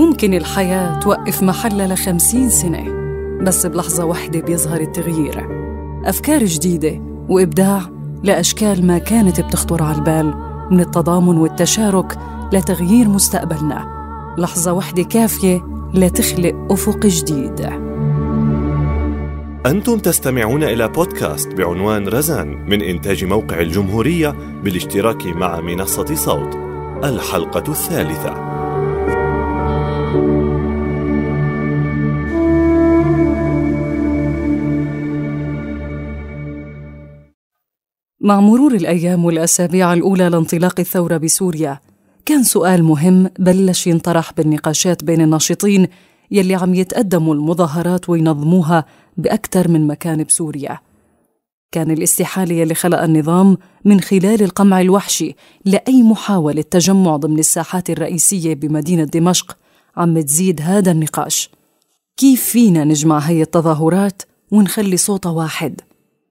ممكن الحياة توقف محلها لخمسين سنة بس بلحظة واحدة بيظهر التغيير. أفكار جديدة وإبداع لأشكال ما كانت بتخطر على البال من التضامن والتشارك لتغيير مستقبلنا. لحظة واحدة كافية لتخلق أفق جديد. أنتم تستمعون إلى بودكاست بعنوان رزان من إنتاج موقع الجمهورية بالاشتراك مع منصة صوت الحلقة الثالثة. مع مرور الأيام والأسابيع الأولى لانطلاق الثورة بسوريا كان سؤال مهم بلش ينطرح بالنقاشات بين الناشطين يلي عم يتقدموا المظاهرات وينظموها بأكثر من مكان بسوريا. كان الاستحالة يلي خلق النظام من خلال القمع الوحشي لأي محاولة تجمع ضمن الساحات الرئيسية بمدينة دمشق عم تزيد هذا النقاش. كيف فينا نجمع هي التظاهرات ونخلي صوتها واحد؟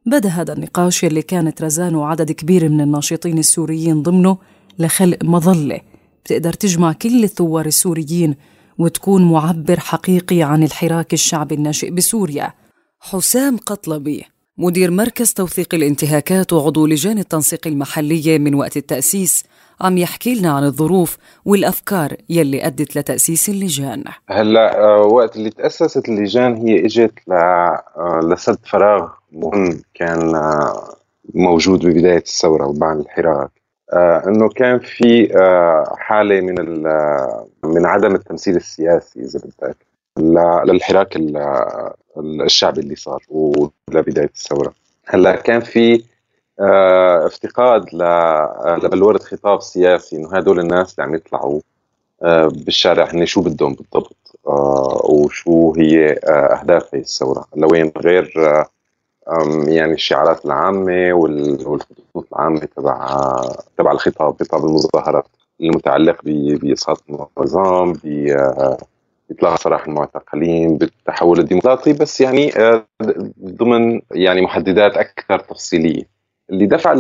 بدا هذا النقاش يلي كانت رزان وعدد كبير من الناشطين السوريين ضمنه لخلق مظلة بتقدر تجمع كل الثوار السوريين وتكون معبر حقيقي عن الحراك الشعبي الناشئ بسوريا. حسام قطلبي مدير مركز توثيق الانتهاكات وعضو لجان التنسيق المحلية من وقت التأسيس عم يحكي لنا عن الظروف والأفكار يلي أدت لتأسيس اللجان. هلا آه، وقت اللي تأسست اللجان هي إجت آه، لسد فراغ مهم كان آه، موجود ببداية الثورة وبعد الحراك. إنه كان في حالة من من عدم التمثيل السياسي إذا بدك للحراك الشعبي اللي صار ولبدايه الثورة. هلأ كان في آه، افتقاد لبلورة خطاب سياسي إنه هدول الناس اللي عم يطلعوا آه، بالشارع هن شو بدهم بالضبط؟ آه، وشو هي اهداف هي الثورة؟ لوين؟ غير يعني الشعارات العامة والخطوط العامة تبع تبع الخطاب خطاب المظاهرات المتعلق بإسقاط النظام بإطلاق سراح المعتقلين بالتحول الديمقراطي بس يعني ضمن يعني محددات أكثر تفصيلية اللي دفع.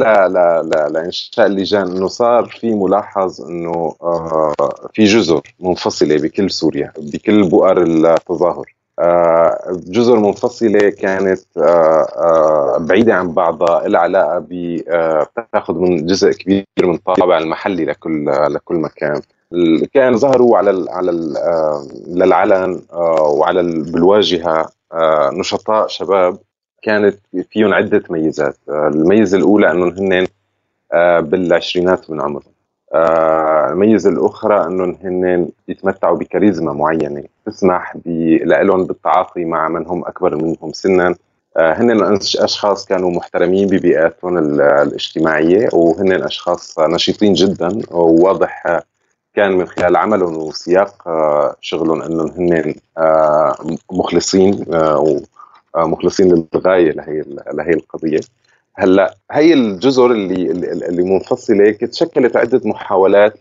لإنشاء اللجان إنه صار في ملاحظ إنه آه في جزر منفصلة بكل سوريا بكل بؤر التظاهر آه جزر منفصله كانت آه آه بعيدة عن بعضها علاقة بتاخذ آه، من جزء كبير من الطابع المحلي لكل لكل مكان. كان ظهروا على ال على ال آه، للعلن وعلى بالواجهة نشطاء شباب. كانت فيهم عدة ميزات. الميزة الأولى أنهم هن بالعشرينات من عمرهم. الميزة الأخرى أنهم هن يتمتعوا بكاريزما معينة تسمح لهم بالتعاطي مع من هم أكبر منهم سنا. هن أشخاص كانوا محترمين ببيئاتهم الاجتماعية وهن اشخاص نشيطين جدا وواضح كان من خلال عملهم وسياق شغلهم أنهم هن مخلصين آه، مخلصين للغاية لهي لهي القضية. هلا هي الجزر اللي اللي منفصله تشكلت عدة محاولات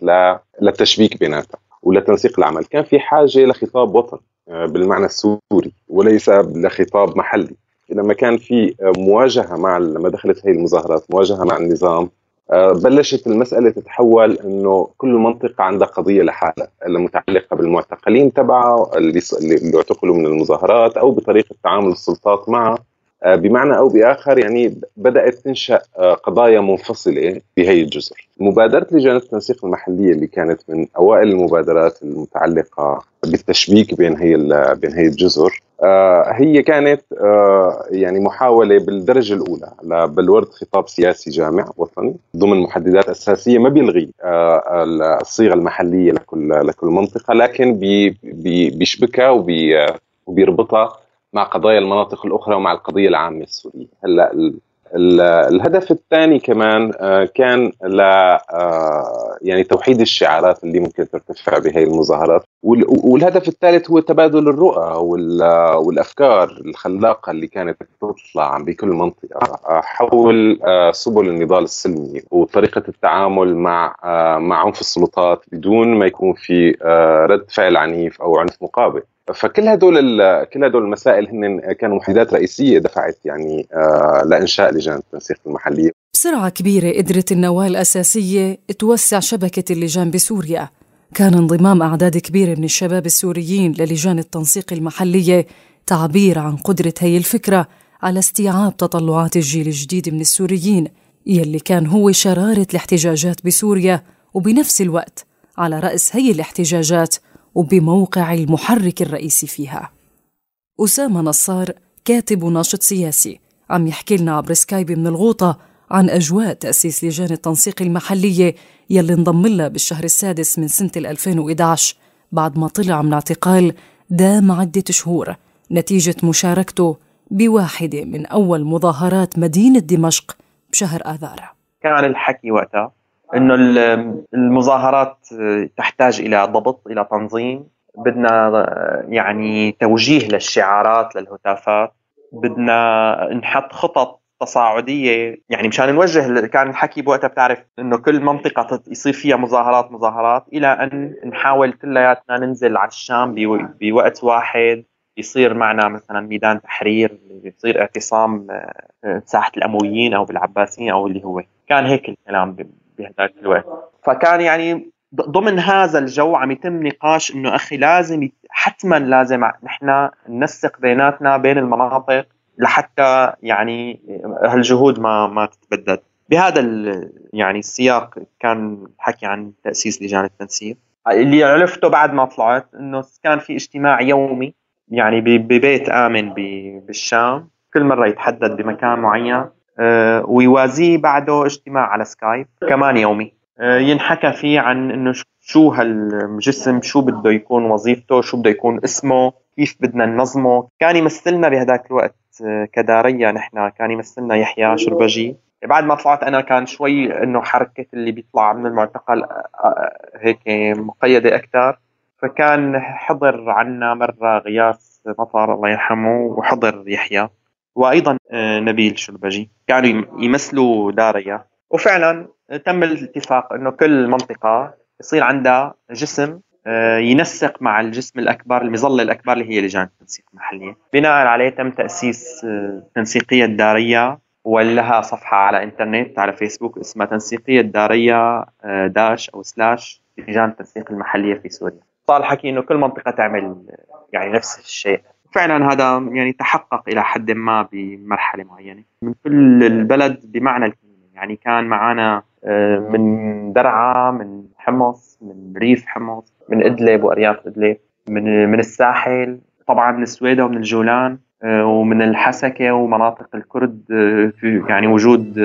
للتشبيك بيناتها ولتنسيق العمل. كان في حاجة لخطاب وطني آه، بالمعنى السوري وليس لخطاب محلي. لما كان في مواجهة مع لما دخلت هي المظاهرات مواجهة مع النظام آه، بلشت المسألة تتحول أنه كل منطقة عندها قضية لحالها المتعلقة بالمعتقلين تبعها اللي, اللي اعتقلوا من المظاهرات أو بطريقة تعامل السلطات معها. آه، بمعنى أو بآخر يعني بدأت تنشأ آه، قضايا منفصلة بهي الجزر. مبادرة لجان التنسيق المحلية اللي كانت من أوائل المبادرات المتعلقة بالتشبيك بين هي بين هي الجزر آه، هي كانت يعني محاولة بالدرجة الأولى لبلورة خطاب سياسي جامع وطني ضمن محددات أساسية ما بيلغي الصيغة المحلية لكل لكل منطقة لكن بيشبكها وبيربطها مع قضايا المناطق الأخرى ومع القضية العامة السورية. هلأ الهدف الثاني كمان آه، كان ل آه، يعني توحيد الشعارات اللي ممكن ترتفع بهي المظاهرات. والهدف الثالث هو تبادل الرؤى والأفكار الخلاقة اللي كانت تطلع بكل منطقة آه، حول سبل النضال السلمي وطريقة التعامل مع مع عنف السلطات بدون ما يكون في رد فعل عنيف أو عنف مقابل. فكل هدول كل هدول المسائل هن كانوا محددات رئيسية دفعت يعني آه لإنشاء لجان التنسيق المحليه بسرعة كبيرة قدرت النواه الأساسية توسع شبكة اللجان بسوريا. كان انضمام أعداد كبيرة من الشباب السوريين للجان التنسيق المحلية تعبير عن قدرة هي الفكرة على استيعاب تطلعات الجيل الجديد من السوريين يلي كان هو شرارة الاحتجاجات بسوريا وبنفس الوقت على رأس هي الاحتجاجات وبموقع المحرك الرئيسي فيها. أسامة نصار كاتب وناشط سياسي عم يحكي لنا عبر سكايب من الغوطة عن أجواء تأسيس لجان التنسيق المحلية يلي انضم لها بالشهر السادس من سنة 2011 بعد ما طلع من اعتقال دام عدة شهور نتيجة مشاركته بواحدة من أول مظاهرات مدينة دمشق بشهر آذار. كان الحكي وقتها إنه المظاهرات تحتاج إلى ضبط إلى تنظيم. بدنا يعني توجيه للشعارات للهتافات. بدنا نحط خطط تصاعدية. يعني مشان نوجه كان الحكي بوقتها بتعرف إنه كل منطقة يصير فيها مظاهرات مظاهرات إلى أن نحاول كلياتنا ننزل على الشام بوقت واحد. يصير معنا مثلا ميدان تحرير يصير اعتصام آه، ساحة الأمويين أو بالعباسيين أو اللي هو. كان هيك الكلام بهذاك الوقت. فكان يعني ضمن هذا الجو عم يتم نقاش إنه أخي لازم حتما لازم نحن ننسق بيناتنا بين المناطق لحتى يعني هالجهود ما ما تتبدد بهذا يعني السياق كان حكي عن تأسيس لجان التنسيق. اللي عرفته بعد ما طلعت إنه كان في اجتماع يومي يعني ببيت آمن بالشام. كل مرة يتحدد بمكان معين. ويوازيه بعده اجتماع على سكايب. كمان يومي. آه، ينحكى فيه عن إنه شو هالجسم شو بده يكون وظيفته شو بده يكون اسمه كيف بدنا ننظمه. كان يمثلنا بهذاك الوقت آه، كدارية نحن. كان يمثلنا يحيى شربجي. بعد ما طلعت أنا كان شوي إنه حركة اللي بيطلع من المعتقل هيك مقيدة أكثر فكان حضر عنا مرة غياث مطر الله يرحمه وحضر يحيى. وأيضا آه، نبيل شربجي كانوا يمثلوا داريا. وفعلا تم الاتفاق إنه كل منطقة يصير عندها جسم آه، ينسق مع الجسم الأكبر المظلة الأكبر اللي هي لجان التنسيق المحلية. بناء عليه تم تأسيس آه، تنسيقية داريه ولها صفحة على إنترنت على فيسبوك اسمها تنسيقية داريه داش أو سلاش لجان التنسيق المحلية في سوريا. صار الحكي إنه كل منطقة تعمل يعني نفس الشيء. فعلا هذا يعني تحقق إلى حد ما بمرحلة معينة. من كل البلد بمعنى الكلمة. يعني كان معنا آه، من درعا من حمص من ريف حمص من إدلب وأرياف إدلب من من الساحل طبعا من السويدة ومن الجولان آه، ومن الحسكة ومناطق الكرد آه، في يعني وجود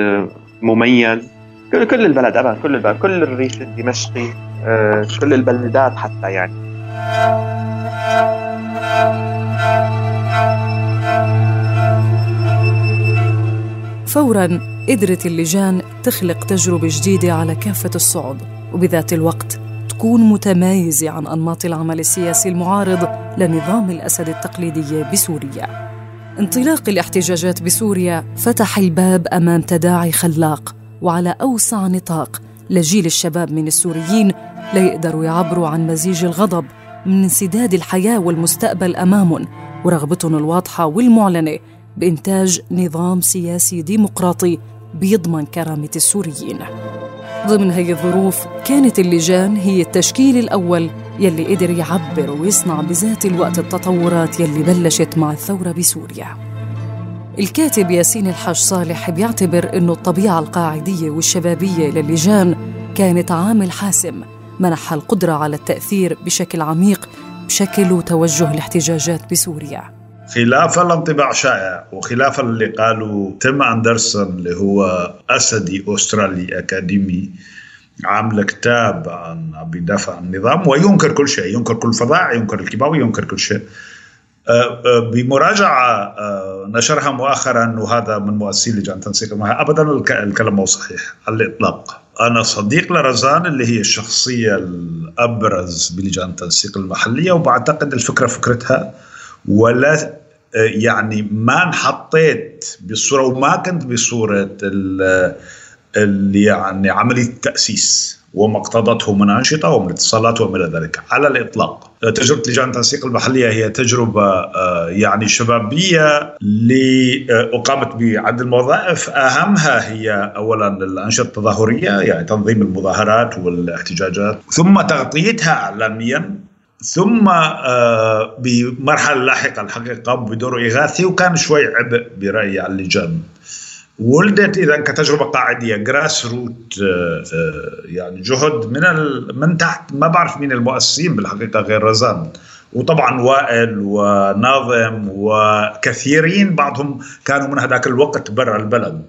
مميز. كل كل البلد ابدا كل البلد كل الريف الدمشقي كل البلدات حتى يعني. فورا قدرت اللجان تخلق تجربة جديدة على كافة الصعد وبذات الوقت تكون متمايزة عن أنماط العمل السياسي المعارض لنظام الأسد التقليدية بسوريا. انطلاق الاحتجاجات بسوريا فتح الباب أمام تداعي خلاق وعلى أوسع نطاق لجيل الشباب من السوريين ليقدروا يعبروا عن مزيج الغضب من انسداد الحياة والمستقبل أمامهم ورغبتهم الواضحة والمعلنة بإنتاج نظام سياسي ديمقراطي بيضمن كرامة السوريين. ضمن هي الظروف كانت اللجان هي التشكيل الأول يلي قدر يعبر ويصنع بذات الوقت التطورات يلي بلشت مع الثورة بسوريا. الكاتب ياسين الحاج صالح بيعتبر أنه الطبيعة القاعدية والشبابية للجان كانت عامل حاسم منحها القدرة على التأثير بشكل عميق بشكل وتوجه الاحتجاجات بسوريا. خلاف الانطباع شائع وخلاف اللي قالوا تيم أندرسون اللي هو أسدي أسترالي أكاديمي عامل كتاب عن بيدافع عن النظام وينكر كل شيء ينكر كل فظاع ينكر الكباوي ينكر كل شيء. أه، أه، بمراجعة أه، نشرها مؤخرا وهذا من مؤسسي لجان تنسيق معها أبدا الكلام مو صحيح على الإطلاق. أنا صديق لرزان اللي هي الشخصية الأبرز بلجان التنسيق المحلية وبعتقد الفكرة فكرتها ولا يعني ما انحطيت بالصورة وما كنت بصورة اللي يعني عملية التأسيس. وما اقتضته من أنشطة ومن اتصالات وما إلى ذلك. على الإطلاق تجربة لجان التنسيق المحلية هي تجربة آه، يعني شبابية لأقامت بعدد الموظف أهمها هي أولا الأنشطة التظاهرية يعني تنظيم المظاهرات والاحتجاجات ثم تغطيتها إعلاميا ثم آه، بمرحلة لاحقة الحقيقة بدور إغاثي وكان شوي عبء برأيي على اللجان. ولدت إذا كتجربة قاعدية جراس روت آه، آه، يعني جهد من من تحت. ما بعرف مين المؤسسين بالحقيقة غير رزان. وطبعا وائل وناظم وكثيرين بعضهم كانوا من هذاك الوقت برا البلد.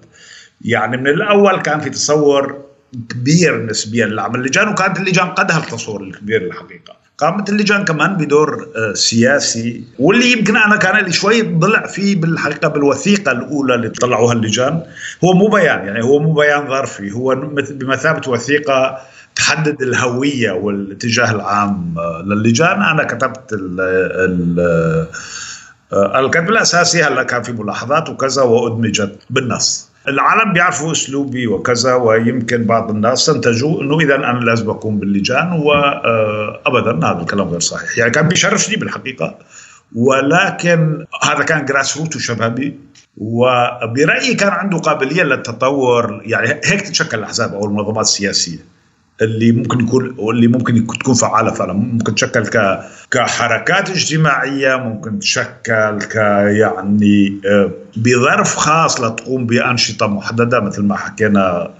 يعني من الأول كان في تصور كبير نسبيا لعمل اللجان وكانت اللجان قدها التصور الكبير الحقيقة. قامت اللجان كمان بدور آه، سياسي واللي يمكن أنا كان لي شوي ضلع فيه بالحقيقة بالوثيقة الأولى اللي طلعوها اللجان هو مو بيان يعني هو مو بيان ظرفي هو بمثابة وثيقة تحدد الهوية والاتجاه العام آه، للجان أنا كتبت ال ال آه، الكتب الاساسي هلا كان في ملاحظات وكذا وأدمجت بالنص. العالم بيعرفوا أسلوبي وكذا ويمكن بعض الناس استنتجوا إنه اذا أنا لازم اكون باللجان وابدا هذا الكلام غير صحيح. يعني كان بيشرفني بالحقيقة. ولكن هذا كان جراس روت وشبابي. وبرأيي كان عنده قابلية للتطور. يعني هيك تتشكل الأحزاب أو المنظمات السياسية. اللي ممكن يكون واللي ممكن تكون فعالة فعلا. ممكن تشكل ك كحركات اجتماعية ممكن تشكل ك يعني آه، بظرف خاص لتقوم بأنشطة محددة مثل ما حكينا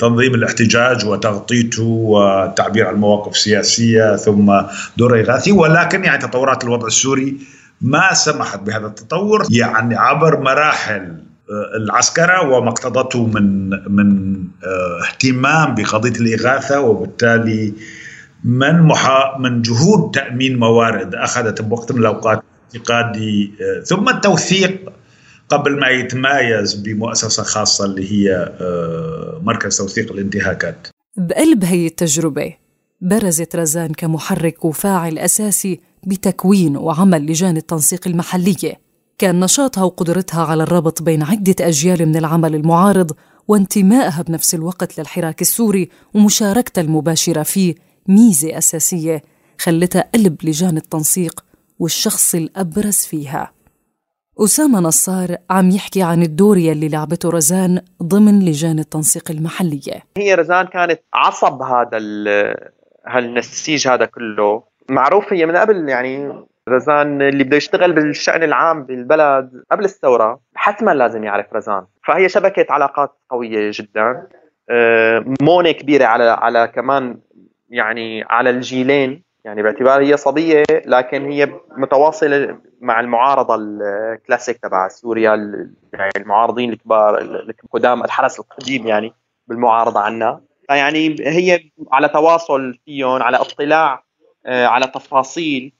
تنظيم الاحتجاج وتغطيته والتعبير عن مواقف سياسية ثم دور إغاثي. ولكن يعني تطورات الوضع السوري ما سمحت بهذا التطور. يعني عبر مراحل العسكرة وما اقتضته من من آه، اهتمام بقضية الإغاثة وبالتالي من محا من جهود تأمين موارد أخذت بوقت من الأوقات اعتقادي آه، ثم التوثيق قبل ما يتمايز بمؤسسة خاصة اللي هي آه، مركز توثيق الانتهاكات. بقلب هي التجربة برزت رزان كمحرك وفاعل أساسي بتكوين وعمل لجان التنسيق المحلية. كان نشاطها وقدرتها على الربط بين عدة أجيال من العمل المعارض وانتمائها بنفس الوقت للحراك السوري ومشاركتها المباشرة فيه ميزة أساسية خلتها قلب لجان التنسيق والشخص الأبرز فيها. أسامة نصار عم يحكي عن الدور يلي لعبته رزان ضمن لجان التنسيق المحلية. هي رزان كانت عصب هذا هالنسيج هذا كله. معروف هي من قبل يعني رزان اللي بده يشتغل بالشأن العام بالبلد قبل الثورة حتما لازم يعرف رزان. فهي شبكة علاقات قوية جدا. آه، مونة كبيرة على على كمان يعني على الجيلين. يعني باعتبار هي صبية لكن هي متواصلة مع المعارضة الكلاسيك تبع سوريا يعني المعارضين الكبار القدام الحرس القديم يعني بالمعارضة عنا. فيعني هي على تواصل فيهم على اطلاع آه، على تفاصيل.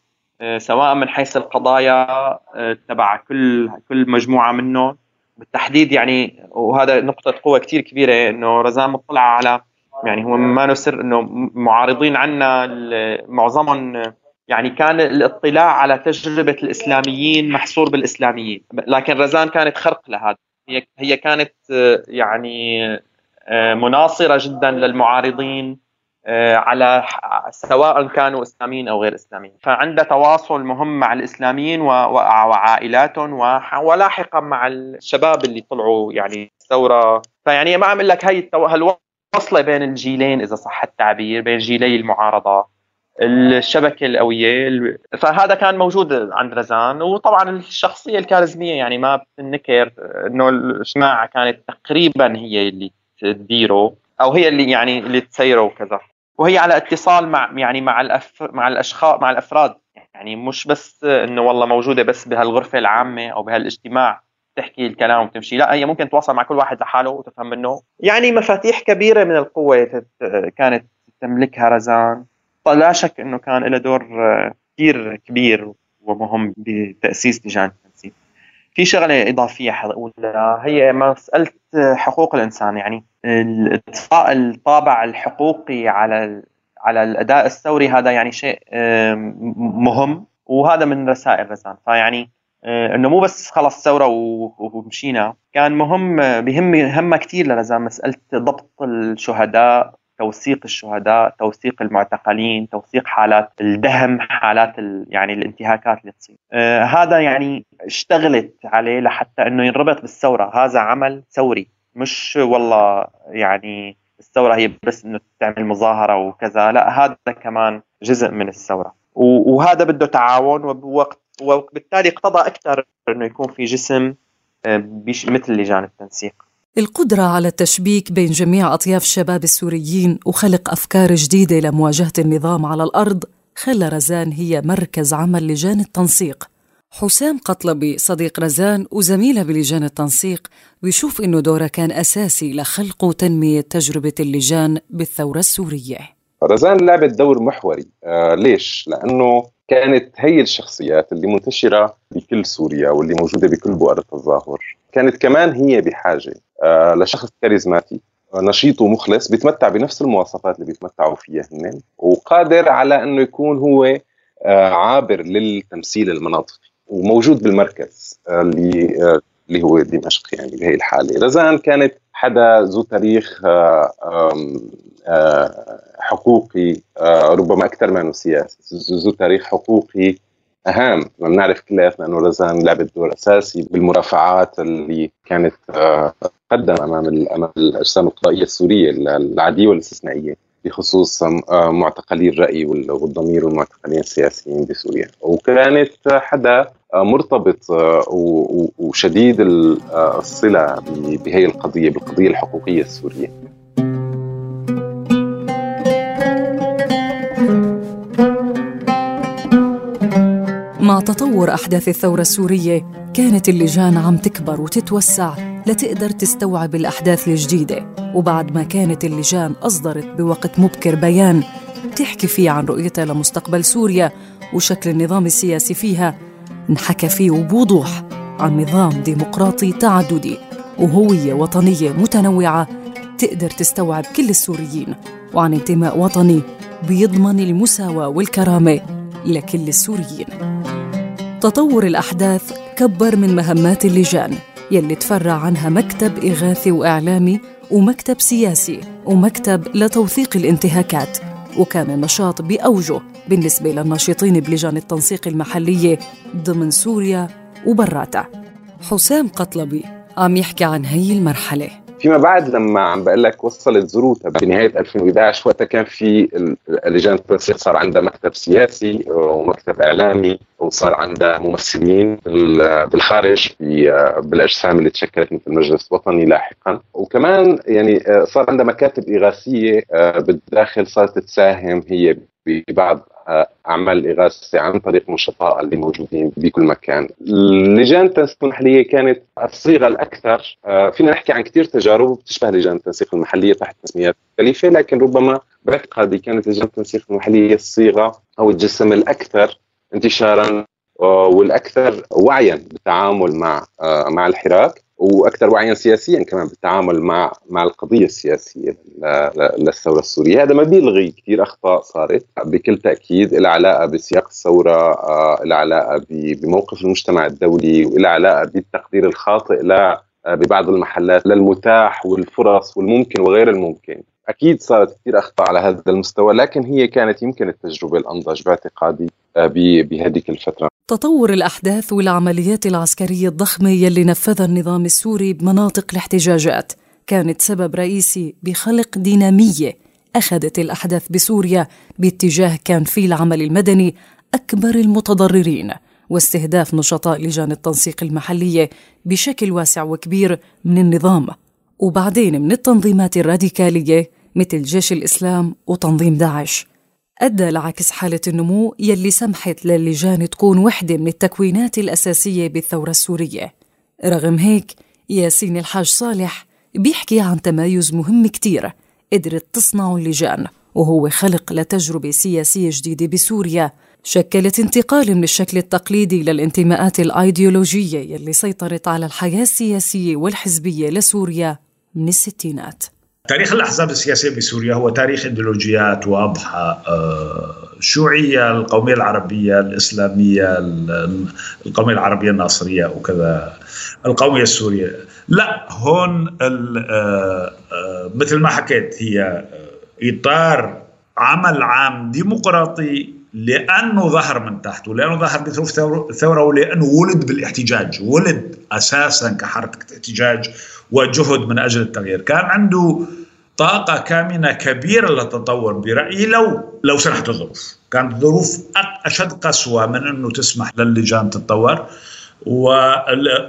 سواء من حيث القضايا آه، تبع كل كل مجموعة منهم. بالتحديد يعني وهذا نقطة قوة كثير كبيرة إنه رزان مطلع على يعني هو ما نسر إنه معارضين عنا معظمهم يعني كان الاطلاع على تجربة الإسلاميين محصور بالإسلاميين. لكن رزان كانت خرق لهذا. هي هي كانت آه، يعني مناصرة جدا للمعارضين. آه، على سواء كانوا إسلاميين أو غير إسلاميين، فعنده تواصل مهم مع الإسلاميين وعائلاتهم ولاحقا مع الشباب اللي طلعوا يعني الثوره، فيعني ما عم لك هي هالوصلة بين الجيلين إذا صح التعبير، بين جيلي المعارضة الشبكة القوية فهذا كان موجود عند رزان. وطبعا الشخصية الكاريزمية يعني ما بتنكر إنه الجماعه كانت تقريبا هي اللي تديره أو هي اللي يعني اللي تسيره وكذا. وهي على اتصال مع يعني مع الأف مع الاشخاص مع الأفراد. يعني مش بس إنه والله موجودة بس بهالغرفة العامة أو بهالاجتماع تحكي الكلام وتمشي. لا هي ممكن تتواصل مع كل واحد لحاله وتفهم منه يعني مفاتيح كبيرة من القوة كانت تملكها رزان. لا شك إنه كان له دور كثير كبير ومهم بتأسيس لجان التنسيق. في شغلة إضافية حقولها هي مساله حقوق الإنسان يعني الطابع الحقوقي على على الأداء الثوري هذا يعني شيء مهم. وهذا من رسائل رزان. فيعني آه، إنه مو بس خلص ثورة ومشينا. كان مهم بهم همه كثير لرزان. مسألة ضبط الشهداء توثيق الشهداء توثيق المعتقلين توثيق حالات الدهم حالات يعني الانتهاكات اللي تصير. آه هذا يعني اشتغلت عليه لحتى إنه ينربط بالثورة. هذا عمل ثوري. مش والله يعني الثورة هي بس إنه تعمل مظاهرة وكذا لا هذا كمان جزء من الثورة. وهذا بده تعاون وبوقت وبالتالي اقتضى أكثر إنه يكون في جسم آه، مثل لجان التنسيق. القدرة على التشبيك بين جميع أطياف الشباب السوريين وخلق أفكار جديدة لمواجهة النظام على الأرض خلى رزان هي مركز عمل لجان التنسيق. حسام قطلبي صديق رزان وزميلة بلجان التنسيق بيشوف إنه دوره كان أساسي لخلق وتنمية تجربة اللجان بالثورة السورية. رزان لعبت دور محوري. آه ليش؟ لأنه كانت هي الشخصيات اللي منتشرة بكل سوريا واللي موجودة بكل بؤر التظاهر. كانت كمان هي بحاجة آه لشخص كاريزماتي نشيط ومخلص بيتمتع بنفس المواصفات اللي بيتمتعوا فيها هن وقادر على إنه يكون هو آه عابر للتمثيل المناطقي. وموجود بالمركز آه، اللي آه، اللي هو دمشق يعني بهي الحالة. رزان كانت حدا ذو تاريخ حقوقي ربما أكثر منه سياسي ذو تاريخ حقوقي اهم بنعرف كلياتنا إنه رزان لعبت دور أساسي بالمرافعات اللي كانت تقدم أمام أمام الأجسام القضائية السورية العادية والإستثنائية بخصوص معتقلي الرأي والضمير والمعتقلين السياسيين بسوريا. وكانت حدا مرتبط وشديد الصلة بهي القضية بالقضية الحقوقية السورية. مع تطور أحداث الثورة السورية كانت اللجان عم تكبر وتتوسع لتقدر تستوعب الأحداث الجديدة. وبعد ما كانت اللجان أصدرت بوقت مبكر بيان تحكي فيه عن رؤيتها لمستقبل سوريا وشكل النظام السياسي فيها انحكى فيه وبوضوح عن نظام ديمقراطي تعددي وهوية وطنية متنوعة تقدر تستوعب كل السوريين وعن انتماء وطني بيضمن المساواة والكرامة لكل السوريين. تطور الأحداث كبر من مهمات اللجان يلي تفرع عنها مكتب إغاثي وإعلامي ومكتب سياسي ومكتب لتوثيق الانتهاكات وكان النشاط بأوجه بالنسبة للناشطين بلجان التنسيق المحلية ضمن سوريا وبراتها حسام قطلبي عم يحكي عن هي المرحلة. فيما بعد لما عم بقول لك وصلت ذروتها بنهاية 2011 وقتها كان في لجان التنسيق صار عندها مكتب سياسي ومكتب إعلامي وصار عندها ممثلين بالخارج بالأجسام اللي تشكلت مثل المجلس الوطني لاحقا. وكمان يعني صار عندها مكاتب إغاثية بالداخل صارت تساهم هي ببعض اعمال إغاثة عن طريق نشطاء اللي موجودين بكل مكان. لجان التنسيق المحلية كانت الصيغة الأكثر آه، فينا نحكي عن كثير تجارب بتشبه لجان التنسيق المحلية تحت تسميات مختلفه لكن ربما باعتقادي كانت لجان التنسيق المحلية الصيغة أو الجسم الأكثر انتشارا والأكثر وعيا بالتعامل مع آه، مع الحراك وأكثر وعيا سياسيا كمان بالتعامل مع مع القضية السياسية للثورة السورية، هذا ما بيلغي كثير أخطاء صارت بكل تأكيد لها علاقة بسياق الثورة، آه، لها علاقة بموقف المجتمع الدولي ولها علاقة بالتقدير الخاطئ لا ببعض المحلات للمتاح والفرص والممكن وغير الممكن. أكيد صارت كثير أخطاء على هذا المستوى لكن هي كانت يمكن التجربة الأنضج باعتقادي آه، بهذيك الفترة. تطور الأحداث والعمليات العسكرية الضخمة يلي نفذها النظام السوري بمناطق الاحتجاجات. كانت سبب رئيسي بخلق دينامية أخذت الأحداث بسوريا باتجاه كان فيه العمل المدني أكبر المتضررين واستهداف نشطاء لجان التنسيق المحلية بشكل واسع وكبير من النظام. وبعدين من التنظيمات الراديكالية مثل جيش الإسلام وتنظيم داعش. أدى لعكس حالة النمو يلي سمحت للجان تكون وحدة من التكوينات الأساسية بالثورة السورية. رغم هيك ياسين الحاج صالح بيحكي عن تمايز مهم كتير قدرت تصنعه اللجان وهو خلق لتجربة سياسية جديدة بسوريا. شكلت انتقال من الشكل التقليدي للانتماءات الأيديولوجية يلي سيطرت على الحياة السياسية والحزبية لسوريا من الستينات. تاريخ الأحزاب السياسية بسوريا هو تاريخ إيديولوجيات واضحة الشيوعية آه، القومية العربية الإسلامية القومية العربية الناصرية وكذا القومية السورية. لا هون آه، آه، مثل ما حكيت هي إطار عمل عام ديمقراطي لأنه ظهر من تحت ولأنه ظهر بظروف الثوره ولأنه ولد بالإحتجاج ولد أساسا كحركة إحتجاج. وجهد من أجل التغيير. كان عنده طاقة كامنة كبيرة للتطور برأيي لو لو سنحت الظروف. كانت الظروف أشد قسوة من إنه تسمح للجان تتطور.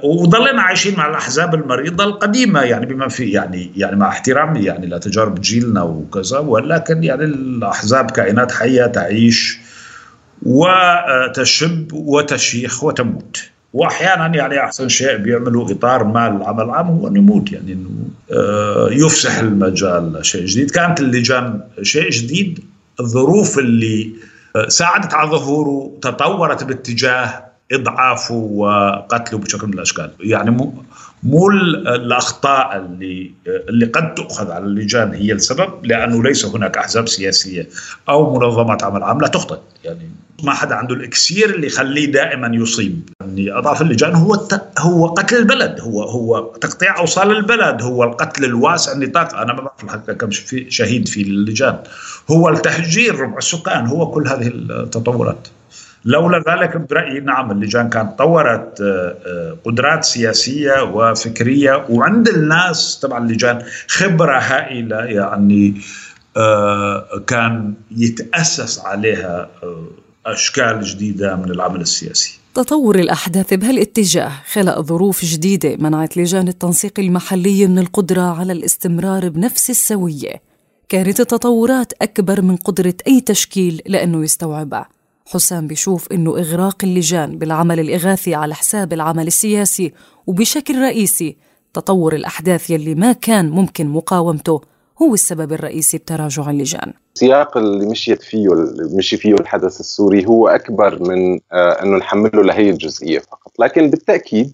وظلنا عايشين مع الأحزاب المريضة القديمة يعني بما في يعني يعني مع احترامي يعني لتجارب جيلنا وكذا ولكن يعني الأحزاب كائنات حية تعيش وتشب وتشيخ وتموت. وأحيانا يعني أحسن شيء بيعملوا إطار ما العمل العام هو إنه يموت يعني إنه آه، يفسح المجال لشيء جديد. كانت اللجان شيء جديد الظروف اللي آه، ساعدت على ظهوره تطورت باتجاه إضعافه وقتله بشكل من الأشكال. يعني مو مو الأخطاء اللي اللي قد تؤخذ على اللجان هي السبب لأنه ليس هناك أحزاب سياسية أو منظمات عمل عام لا تخطئ. يعني ما حدا عنده الإكسير اللي يخليه دائما يصيب. يعني أضعاف اللجان هو هو قتل البلد. هو هو تقطيع أوصال البلد. هو القتل الواسع النطاق. أنا ما بعرف الحقيقة كم شهيد في اللجان. هو التهجير ربع السكان. هو كل هذه التطورات. لولا ذلك برأيي نعم اللجان كانت طورت آه، آه، قدرات سياسية وفكرية وعند الناس طبعا اللجان خبرة هائلة يعني آه، كان يتأسس عليها أشكال جديدة من العمل السياسي. تطور الأحداث بهالاتجاه خلق ظروف جديدة منعت لجان التنسيق المحلية من القدرة على الاستمرار بنفس السوية. كانت التطورات أكبر من قدرة أي تشكيل لأنه يستوعبها. حسام بيشوف إنه إغراق اللجان بالعمل الإغاثي على حساب العمل السياسي وبشكل رئيسي تطور الأحداث يلي ما كان ممكن مقاومته هو السبب الرئيسي بتراجع اللجان. السياق اللي مشيت فيه اللي مشي فيه الحدث السوري هو أكبر من آه أنه نحمله لهي الجزئية فقط. لكن بالتأكيد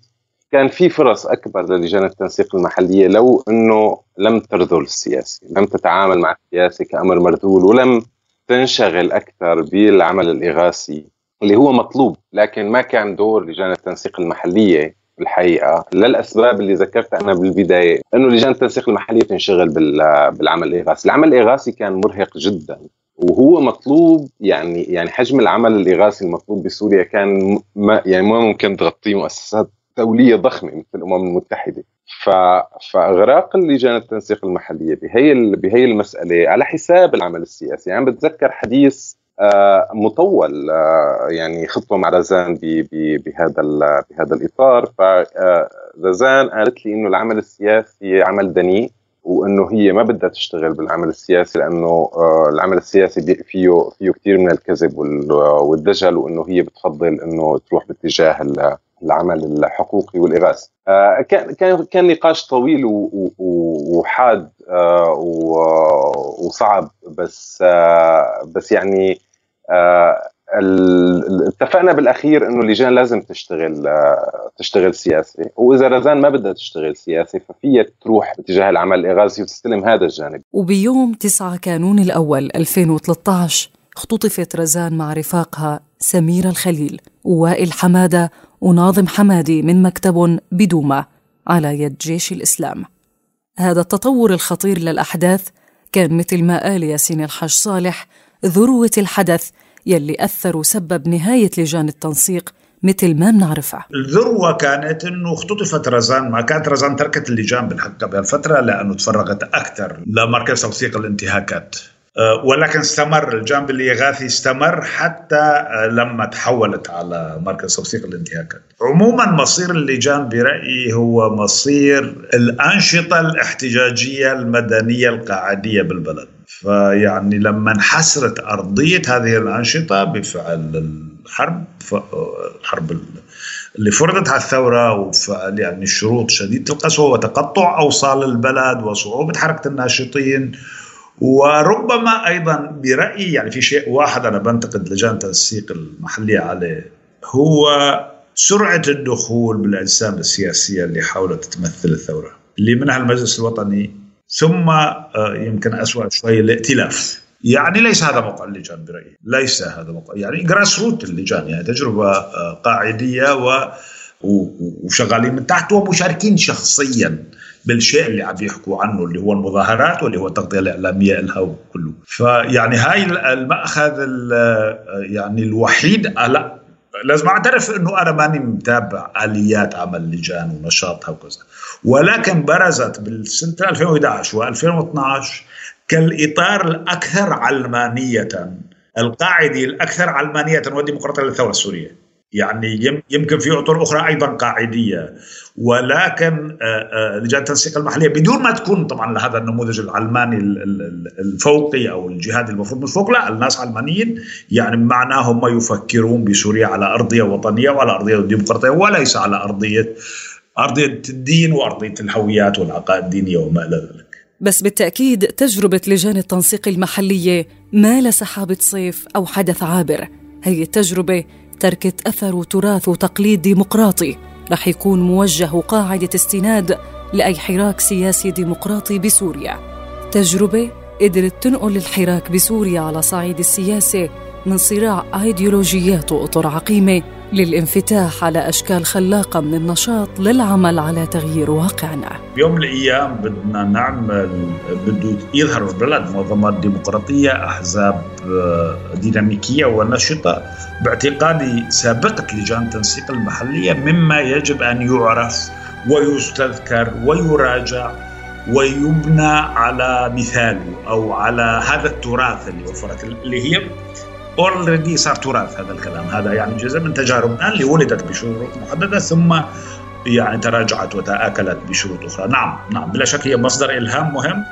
كان في فرص أكبر للجان التنسيق المحلية لو أنه لم ترذل السياسي لم تتعامل مع السياسي كأمر مرذول ولم تنشغل أكثر بالعمل الإغاثي اللي هو مطلوب لكن ما كان دور لجان التنسيق المحلية الحقيقة للأسباب اللي ذكرتها أنا بالبداية إنه لجان التنسيق المحلية تنشغل بالعمل الإغاثي، العمل الإغاثي كان مرهق جدا وهو مطلوب يعني يعني حجم العمل الإغاثي المطلوب بسوريا كان ما يعني ما ممكن تغطيه مؤسسات دولية ضخمة مثل الأمم المتحدة. فاغراق اللجان التنسيق المحلية بهي بهي المسألة على حساب العمل السياسي. يعني بتذكر حديث آه، مطول آه، يعني خطوه مع رزان بهذا بهذا الإطار. فرزان آه، قالت لي إنه العمل السياسي عمل دنيء وإنه هي ما بدها تشتغل بالعمل السياسي لأنه العمل السياسي فيه فيه كثير من الكذب والدجل وإنه هي بتفضل إنه تروح باتجاه العمل الحقوقي والاغاثي آه، كان كان نقاش طويل وحاد آه، وصعب بس آه، بس يعني اتفقنا بالأخير إنه اللجان لازم تشتغل تشتغل سياسي. وإذا رزان ما بدها تشتغل سياسي ففيها تروح باتجاه العمل الإغاثي وتستلم هذا الجانب. وبيوم 9 كانون الأول 2013 اختطفت رزان مع رفاقها سميرة الخليل ووائل حمادة وناظم حمادي من مكتب بدومة على يد جيش الإسلام. هذا التطور الخطير للأحداث كان مثل ما قال ياسين الحاج صالح ذروة الحدث يلي أثر وسبب نهاية لجان التنسيق مثل ما بنعرفها الذروة كانت إنه اختطفت رزان ما كانت رزان تركت اللجان بالحقيقة بهالفترة لأنه تفرغت أكثر لمركز توثيق الانتهاكات. ولكن استمر الجانب الإغاثي استمر حتى آه، لما تحولت على مركز توثيق الانتهاكات. عموما مصير اللجان برأيي هو مصير الأنشطة الاحتجاجية المدنية القاعدية بالبلد. فيعني لما انحسرت أرضية هذه الأنشطة بفعل الحرب الحرب اللي فرضت على الثورة وفعل يعني شروط شديدة القسوة وتقطع أوصال البلد وصعوبة حركة الناشطين وربما أيضا برأيي يعني في شيء واحد أنا بنتقد لجان التنسيق المحليه عليه هو سرعة الدخول بالأجسام السياسية اللي حاولت تمثل الثورة اللي منها المجلس الوطني ثم آه، يمكن اسوء شوي الائتلاف. يعني ليس هذا موقع اللجان برأيي ليس هذا موقع يعني جراس روت اللجان يعني تجربة آه، قاعدية و وشغالين من تحت ومشاركين شخصيا. بالشيء اللي عم يحكوا عنه اللي هو المظاهرات واللي هو التغطيه الإعلامية لها وكله. فيعني هاي المأخذ يعني الوحيد لا لازم أعترف إنه أنا ماني متابع آليات عمل اللجان ونشاطها وكذا. ولكن برزت بالسنة 2011 و2012 كالإطار الأكثر علمانية القاعدة الأكثر علمانية والديمقراطيه للثوره السوريه يعني يمكن في اطر أخرى أيضا قاعدية ولكن لجان التنسيق المحلية بدون ما تكون طبعا لهذا النموذج العلماني الفوقي أو الجهادي المفروض مش فوق لا الناس علمانيين يعني معناه هم يفكرون بسوريا على أرضية وطنية وعلى أرضية ديمقراطية وليس على أرضية أرضية الدين وأرضية الهويات والعقائد الدينية وما إلى ذلك. بس بالتأكيد تجربة لجان التنسيق المحلية ما لسحابة صيف أو حدث عابر، هي التجربة تركت أثر وتراث وتقليد ديمقراطي. رح يكون موجه قاعدة استناد لأي حراك سياسي ديمقراطي بسوريا. تجربة قدرت تنقل الحراك بسوريا على صعيد السياسة من صراع أيديولوجيات وأطر عقيمة للانفتاح على أشكال خلاقة من النشاط للعمل على تغيير واقعنا. بيوم من الأيام بدنا نعمل بده يظهر في البلد منظمات ديمقراطية أحزاب آه، ديناميكية ونشطة باعتقادي سابقة لجان التنسيق المحلية مما يجب أن يعرف ويستذكر ويراجع ويبنى على مثاله أو على هذا التراث اللي وفرت اللي هي اوريدي صار تراث هذا الكلام. هذا يعني جزء من تجاربنا اللي ولدت بشروط محددة ثم يعني تراجعت وتآكلت بشروط أخرى. نعم نعم بلا شك هي مصدر إلهام مهم.